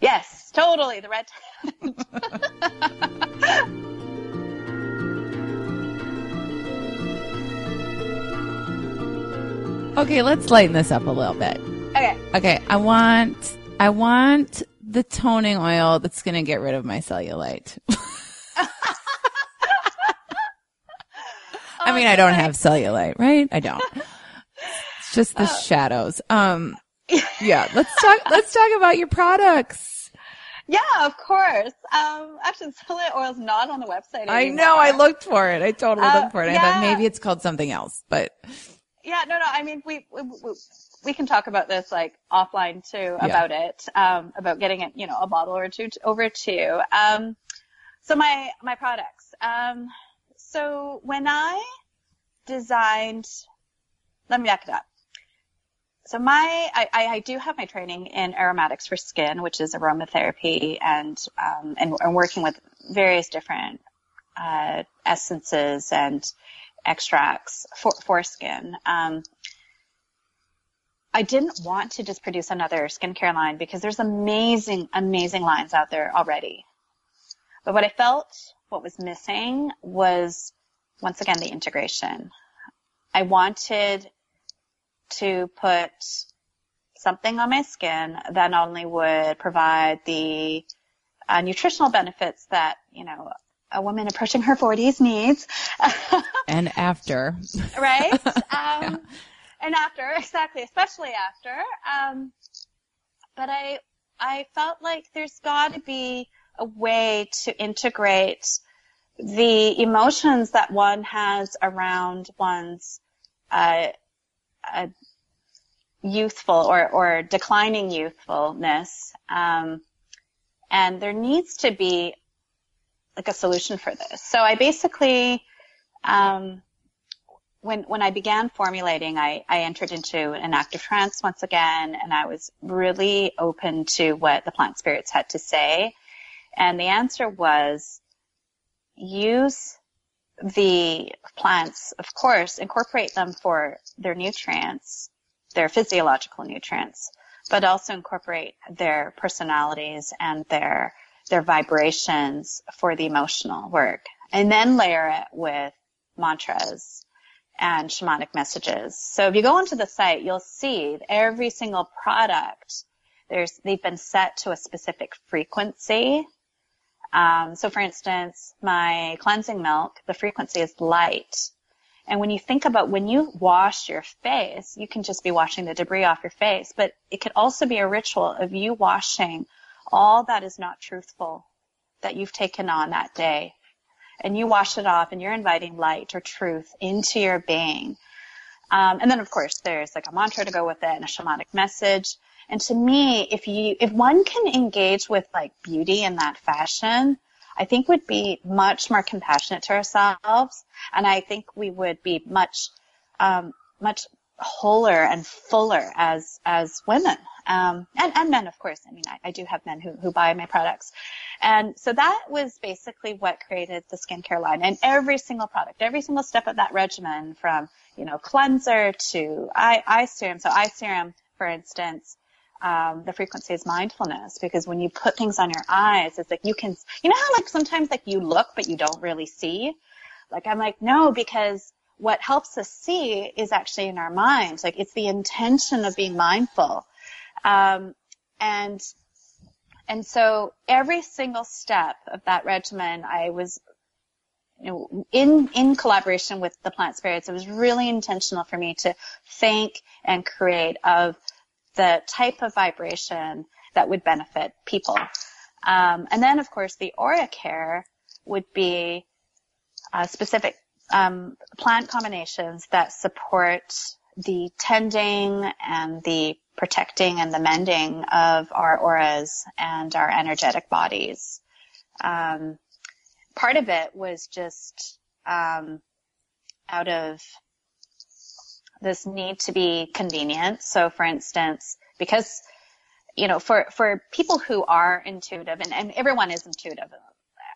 Yes, totally the red tent. Okay, let's lighten this up a little bit. Okay. Okay, I want I want the toning oil that's going to get rid of my cellulite. I mean, I don't have cellulite, right? I don't. It's just the uh, shadows. Um, yeah, let's talk, let's talk about your products. Yeah, of course. Um, actually, cellulite oil is not on the website anymore. I know. I looked for it. I totally uh, looked for it. Yeah. I thought maybe it's called something else, but yeah, no, no. I mean, we, we, we can talk about this like offline too yeah. about it, um, about getting it, you know, a bottle or two over to, um, so my, my products. Um, so when I designed, let me back it up. So my, I, I do have my training in aromatics for skin, which is aromatherapy and, um, and, and working with various different, uh, essences and, extracts for, for skin. Um, I didn't want to just produce another skincare line because there's amazing, amazing lines out there already. But what I felt what was missing was once again the integration. I wanted to put something on my skin that not only would provide the uh, nutritional benefits that, you know, a woman approaching her 40s needs. and after. right? Um, yeah. And after, exactly, especially after. Um, but I, I felt like there's got to be a way to integrate the emotions that one has around one's uh, uh, youthful or, or declining youthfulness. Um, and there needs to be like a solution for this. So I basically, um, when when I began formulating, I, I entered into an active trance once again, and I was really open to what the plant spirits had to say. And the answer was use the plants, of course, incorporate them for their nutrients, their physiological nutrients, but also incorporate their personalities and their their vibrations for the emotional work. And then layer it with mantras and shamanic messages. So if you go onto the site, you'll see every single product, there's, they've been set to a specific frequency. Um, so for instance, my cleansing milk, the frequency is light. And when you think about when you wash your face, you can just be washing the debris off your face, but it could also be a ritual of you washing all that is not truthful that you've taken on that day and you wash it off and you're inviting light or truth into your being. Um, and then of course there's like a mantra to go with it and a shamanic message. And to me, if you, if one can engage with like beauty in that fashion, I think would be much more compassionate to ourselves. And I think we would be much, um, much wholer and fuller as, as women. Um, and, and men, of course. I mean, I, I do have men who, who buy my products. And so that was basically what created the skincare line and every single product, every single step of that regimen from, you know, cleanser to eye, eye serum. So eye serum, for instance, um, the frequency is mindfulness because when you put things on your eyes, it's like you can, you know how like sometimes like you look but you don't really see? Like I'm like, no, because what helps us see is actually in our minds. Like it's the intention of being mindful. Um, and and so every single step of that regimen, I was, you know, in, in collaboration with the plant spirits, it was really intentional for me to think and create of the type of vibration that would benefit people. Um, and then, of course, the aura care would be uh, specific um, plant combinations that support the tending and the protecting and the mending of our auras and our energetic bodies. Um, part of it was just um, out of this need to be convenient. So, for instance, because you know, for for people who are intuitive, and, and everyone is intuitive,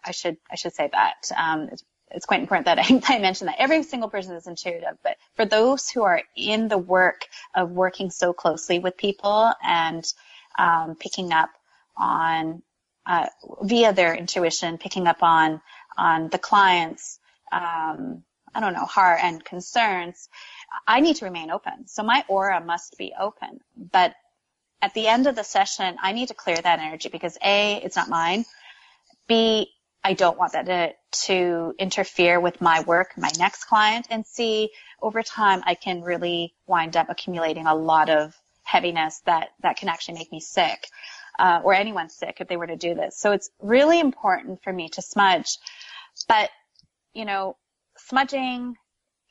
I should I should say that. Um, it's quite important that I, I mention that every single person is intuitive, but for those who are in the work of working so closely with people and um, picking up on uh, via their intuition, picking up on on the clients, um, I don't know, heart and concerns, I need to remain open. So my aura must be open, but at the end of the session, I need to clear that energy because A, it's not mine. B, I don't want that to, to interfere with my work, my next client, and see over time I can really wind up accumulating a lot of heaviness that, that can actually make me sick, uh, or anyone sick if they were to do this. So it's really important for me to smudge. But, you know, smudging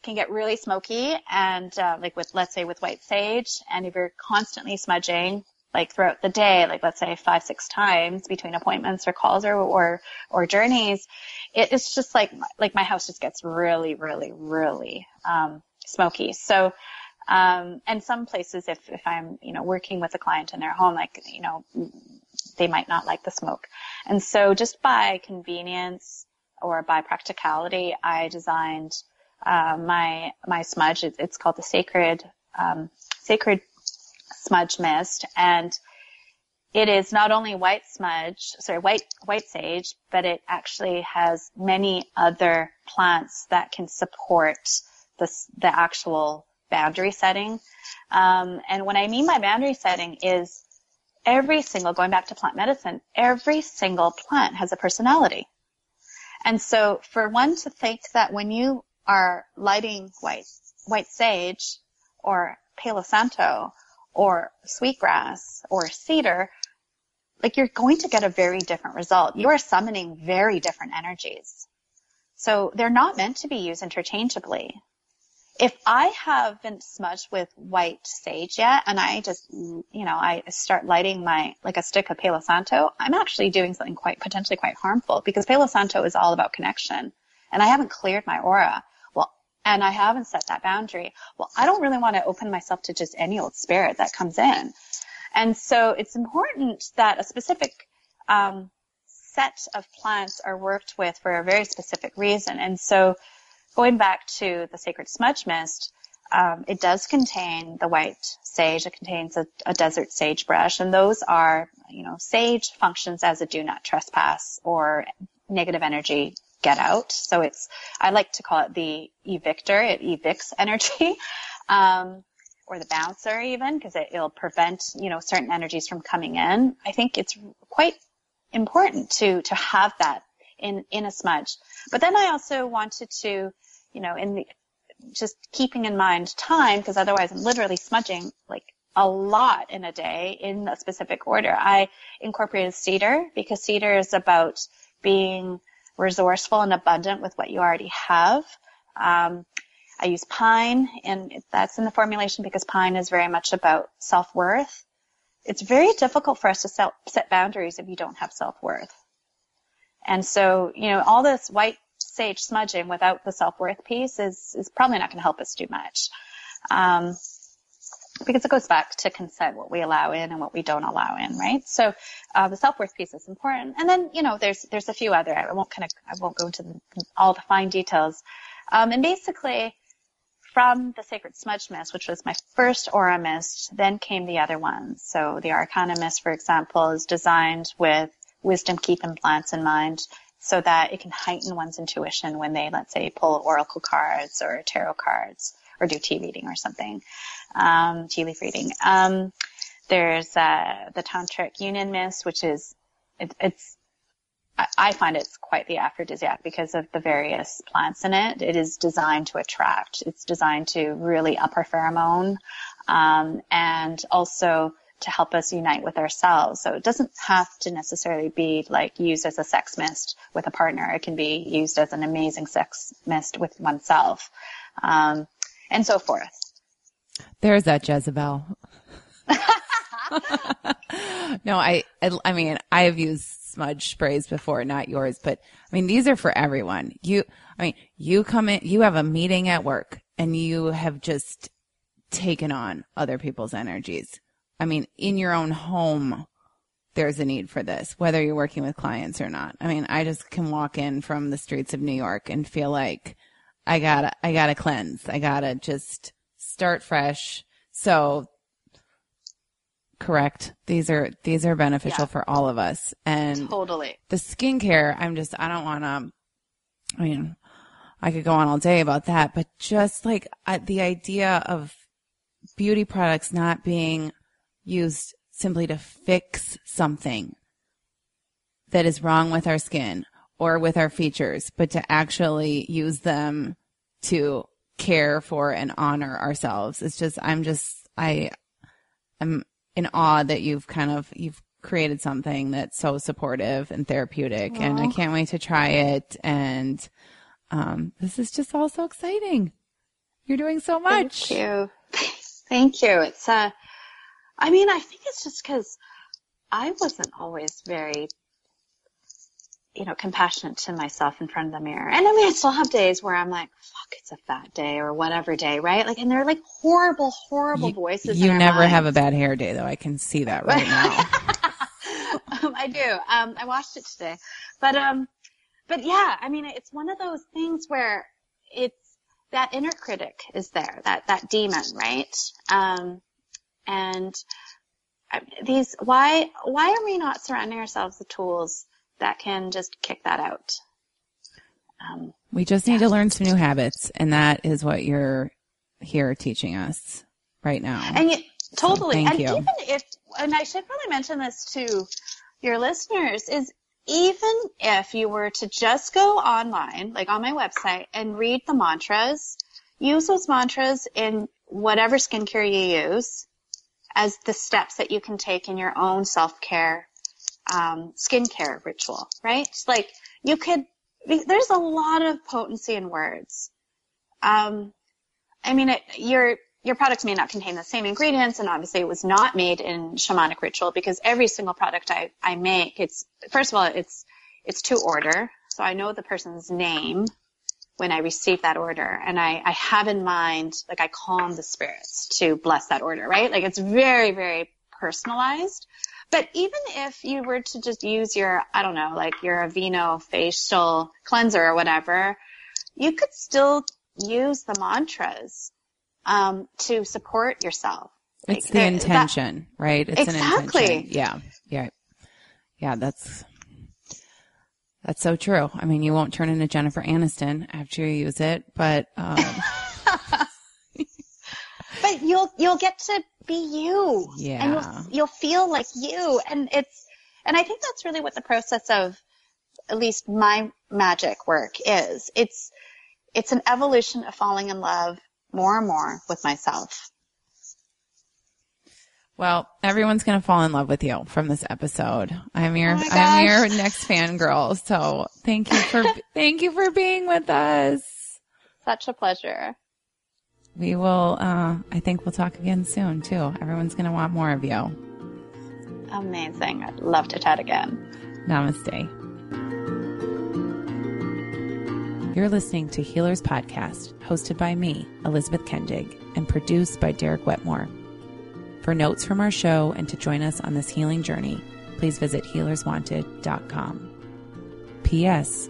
can get really smoky and, uh, like with, let's say with white sage, and if you're constantly smudging, like throughout the day, like let's say five, six times between appointments or calls or, or, or journeys, it, it's just like, like my house just gets really, really, really, um, smoky. So, um, and some places, if, if I'm, you know, working with a client in their home, like, you know, they might not like the smoke. And so just by convenience or by practicality, I designed, uh, my, my smudge. it's called the sacred, um, sacred smudge mist and it is not only white smudge, sorry, white, white sage, but it actually has many other plants that can support the, the actual boundary setting. Um, and what I mean by boundary setting is every single, going back to plant medicine, every single plant has a personality. And so for one to think that when you are lighting white, white sage or Palo Santo or sweetgrass or cedar, like you're going to get a very different result. You are summoning very different energies. So they're not meant to be used interchangeably. If I haven't smudged with white sage yet and I just, you know, I start lighting my, like a stick of Palo Santo, I'm actually doing something quite, potentially quite harmful because Palo Santo is all about connection and I haven't cleared my aura and I haven't set that boundary, well, I don't really want to open myself to just any old spirit that comes in. And so it's important that a specific um, set of plants are worked with for a very specific reason. And so going back to the sacred smudge mist, um, it does contain the white sage. It contains a, a desert sagebrush, and those are, you know, sage functions as a do not trespass or negative energy get out. So it's, I like to call it the evictor. It evicts energy. Um, or the bouncer even because it, will prevent you know certain energies from coming in i think it's quite important to to have that in in a smudge but then i also wanted to you know in the just keeping in mind time because otherwise i'm literally smudging like a lot in a day in a specific order i incorporated cedar because cedar is about being resourceful and abundant with what you already have um, I use pine and that's in the formulation because pine is very much about self-worth. It's very difficult for us to set boundaries if you don't have self-worth. And so, you know, all this white sage smudging without the self-worth piece is, is probably not going to help us too much. Um, because it goes back to consent, what we allow in and what we don't allow in, right? So, uh, the self-worth piece is important. And then, you know, there's, there's a few other, I won't kind of, I won't go into the, all the fine details. Um, and basically, from the Sacred Smudge Mist, which was my first Aura Mist, then came the other ones. So the Arcana Mist, for example, is designed with wisdom keeping plants in mind so that it can heighten one's intuition when they, let's say, pull oracle cards or tarot cards or do tea reading or something, um, tea leaf reading. Um, there's uh, the Tantric Union Mist, which is it, it's I find it's quite the aphrodisiac because of the various plants in it. It is designed to attract. It's designed to really up our pheromone, um, and also to help us unite with ourselves. So it doesn't have to necessarily be like used as a sex mist with a partner. It can be used as an amazing sex mist with oneself, um, and so forth. There's that Jezebel. no, I, I, mean, I have used smudge sprays before, not yours, but I mean, these are for everyone. You, I mean, you come in, you have a meeting at work and you have just taken on other people's energies. I mean, in your own home, there's a need for this, whether you're working with clients or not. I mean, I just can walk in from the streets of New York and feel like I gotta, I gotta cleanse. I gotta just start fresh. So correct. These are these are beneficial yeah. for all of us. And totally the skincare. I'm just I don't want to. I mean, I could go on all day about that, but just like uh, the idea of beauty products not being used simply to fix something that is wrong with our skin or with our features, but to actually use them to care for and honor ourselves. It's just, I'm just, I, I'm in awe that you've kind of you've created something that's so supportive and therapeutic, Aww. and I can't wait to try it. And um, this is just all so exciting. You're doing so much. Thank you. Thank you. It's uh, I mean, I think it's just because I wasn't always very you know, compassionate to myself in front of the mirror. And I mean, I still have days where I'm like, fuck, it's a fat day or whatever day, right? Like, and they're like horrible, horrible you, voices. You never minds. have a bad hair day though. I can see that right now. um, I do. Um, I watched it today, but, um, but yeah, I mean, it's one of those things where it's that inner critic is there, that, that demon, right? Um, and uh, these, why, why are we not surrounding ourselves with tools that can just kick that out. Um, we just need yeah. to learn some new habits, and that is what you're here teaching us right now. And you, totally. So and you. even if, and I should probably mention this to your listeners, is even if you were to just go online, like on my website, and read the mantras, use those mantras in whatever skincare you use as the steps that you can take in your own self-care um, skincare ritual, right? Like you could, there's a lot of potency in words. Um, I mean, it, your your product may not contain the same ingredients, and obviously it was not made in shamanic ritual because every single product I, I make, it's first of all, it's it's to order, so I know the person's name when I receive that order, and I, I have in mind, like I calm the spirits to bless that order, right? Like it's very very personalized. But even if you were to just use your, I don't know, like your Aveeno facial cleanser or whatever, you could still use the mantras um, to support yourself. It's the intention, that, right? It's exactly. an intention. Yeah. Yeah. Yeah. That's, that's so true. I mean, you won't turn into Jennifer Aniston after you use it, but, um, but you'll, you'll get to be you. Yeah. And you'll, you'll feel like you. And it's, and I think that's really what the process of at least my magic work is. It's, it's an evolution of falling in love more and more with myself. Well, everyone's going to fall in love with you from this episode. I'm your, oh I'm your next fangirl. So thank you for, thank you for being with us. Such a pleasure. We will, uh, I think we'll talk again soon too. Everyone's going to want more of you. Amazing. I'd love to chat again. Namaste. You're listening to Healers Podcast, hosted by me, Elizabeth Kendig, and produced by Derek Wetmore. For notes from our show and to join us on this healing journey, please visit healerswanted.com. P.S.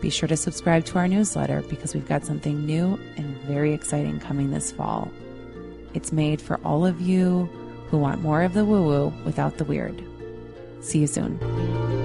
Be sure to subscribe to our newsletter because we've got something new and very exciting coming this fall. It's made for all of you who want more of the woo woo without the weird. See you soon.